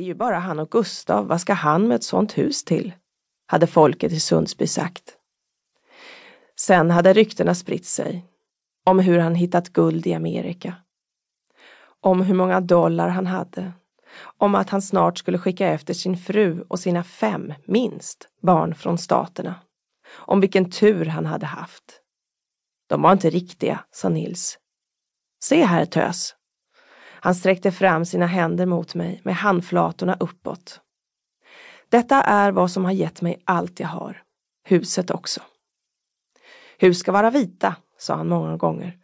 Det är ju bara han och Gustav, vad ska han med ett sånt hus till? hade folket i Sundsby sagt. Sen hade ryktena spritt sig om hur han hittat guld i Amerika. Om hur många dollar han hade. Om att han snart skulle skicka efter sin fru och sina fem, minst, barn från staterna. Om vilken tur han hade haft. De var inte riktiga, sa Nils. Se här tös. Han sträckte fram sina händer mot mig med handflatorna uppåt. Detta är vad som har gett mig allt jag har. Huset också. Hus ska vara vita, sa han många gånger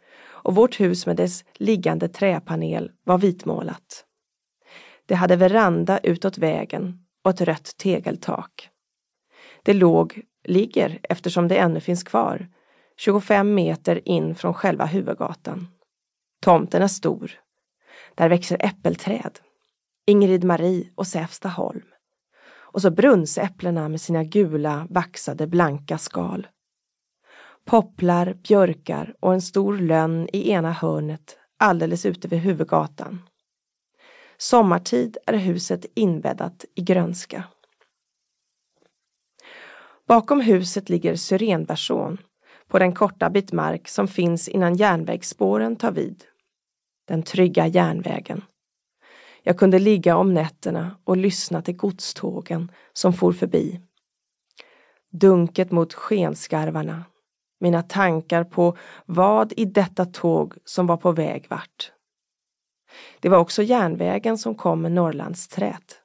och vårt hus med dess liggande träpanel var vitmålat. Det hade veranda utåt vägen och ett rött tegeltak. Det låg, ligger eftersom det ännu finns kvar, 25 meter in från själva huvudgatan. Tomten är stor. Där växer äppelträd. Ingrid Marie och Säfstaholm. Och så brunnsäpplena med sina gula, vaxade, blanka skal. Popplar, björkar och en stor lönn i ena hörnet alldeles ute vid huvudgatan. Sommartid är huset inbäddat i grönska. Bakom huset ligger syrenbersån på den korta bit mark som finns innan järnvägsspåren tar vid. Den trygga järnvägen. Jag kunde ligga om nätterna och lyssna till godstågen som for förbi. Dunket mot skenskarvarna mina tankar på vad i detta tåg som var på väg vart. Det var också järnvägen som kom med Norrlandsträt.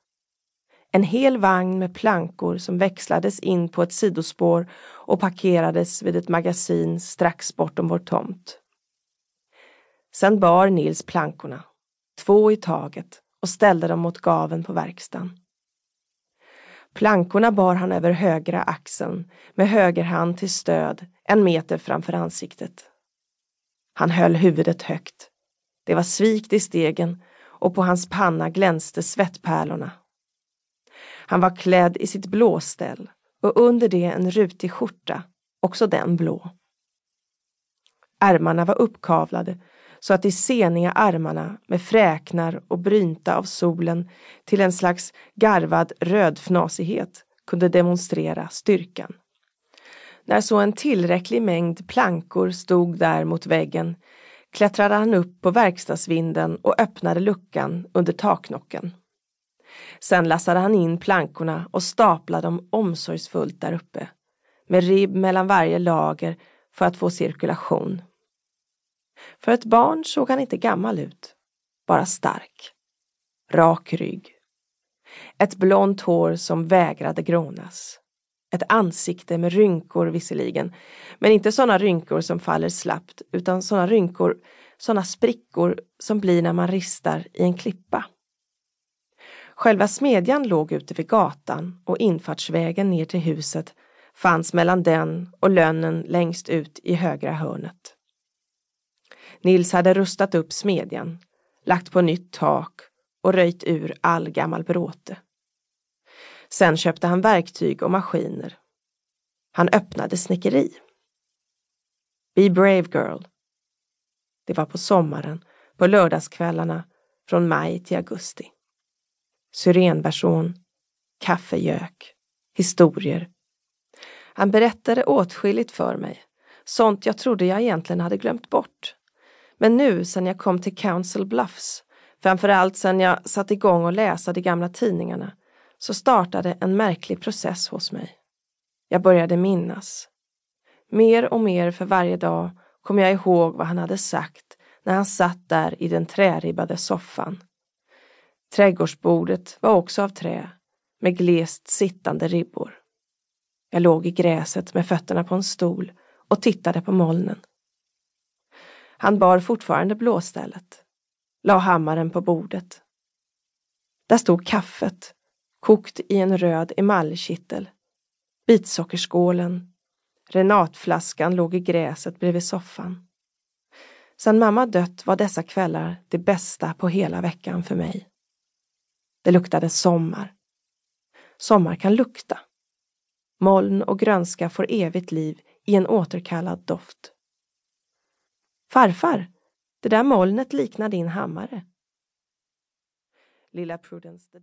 En hel vagn med plankor som växlades in på ett sidospår och parkerades vid ett magasin strax bortom vår tomt. Sen bar Nils plankorna, två i taget, och ställde dem mot gaven på verkstaden. Plankorna bar han över högra axeln med höger hand till stöd en meter framför ansiktet. Han höll huvudet högt. Det var svikt i stegen och på hans panna glänste svettpärlorna. Han var klädd i sitt blåställ och under det en rutig skjorta, också den blå. Ärmarna var uppkavlade så att de seniga armarna med fräknar och brynta av solen till en slags garvad rödfnasighet kunde demonstrera styrkan. När så en tillräcklig mängd plankor stod där mot väggen klättrade han upp på verkstadsvinden och öppnade luckan under taknocken. Sen lassade han in plankorna och staplade dem omsorgsfullt där uppe, med ribb mellan varje lager för att få cirkulation. För ett barn såg han inte gammal ut, bara stark. Rak rygg. Ett blont hår som vägrade grånas. Ett ansikte med rynkor visserligen, men inte sådana rynkor som faller slappt utan sådana rynkor, sådana sprickor som blir när man ristar i en klippa. Själva smedjan låg ute vid gatan och infartsvägen ner till huset fanns mellan den och lönnen längst ut i högra hörnet. Nils hade rustat upp smedjan, lagt på nytt tak och röjt ur all gammal bråte. Sen köpte han verktyg och maskiner. Han öppnade snickeri. Be brave girl. Det var på sommaren, på lördagskvällarna från maj till augusti. Syrenversion, kaffegök, historier. Han berättade åtskilligt för mig, sånt jag trodde jag egentligen hade glömt bort. Men nu sen jag kom till Council Bluffs, framförallt sen jag satt igång och läsa de gamla tidningarna, så startade en märklig process hos mig. Jag började minnas. Mer och mer för varje dag kom jag ihåg vad han hade sagt när han satt där i den träribbade soffan. Trädgårdsbordet var också av trä med glest sittande ribbor. Jag låg i gräset med fötterna på en stol och tittade på molnen. Han bar fortfarande blåstället, la hammaren på bordet. Där stod kaffet kokt i en röd emaljkittel. Bitsockerskålen. Renatflaskan låg i gräset bredvid soffan. Sen mamma dött var dessa kvällar det bästa på hela veckan för mig. Det luktade sommar. Sommar kan lukta. Moln och grönska får evigt liv i en återkallad doft. Farfar, det där molnet liknar din hammare. Lilla Prudence, det där.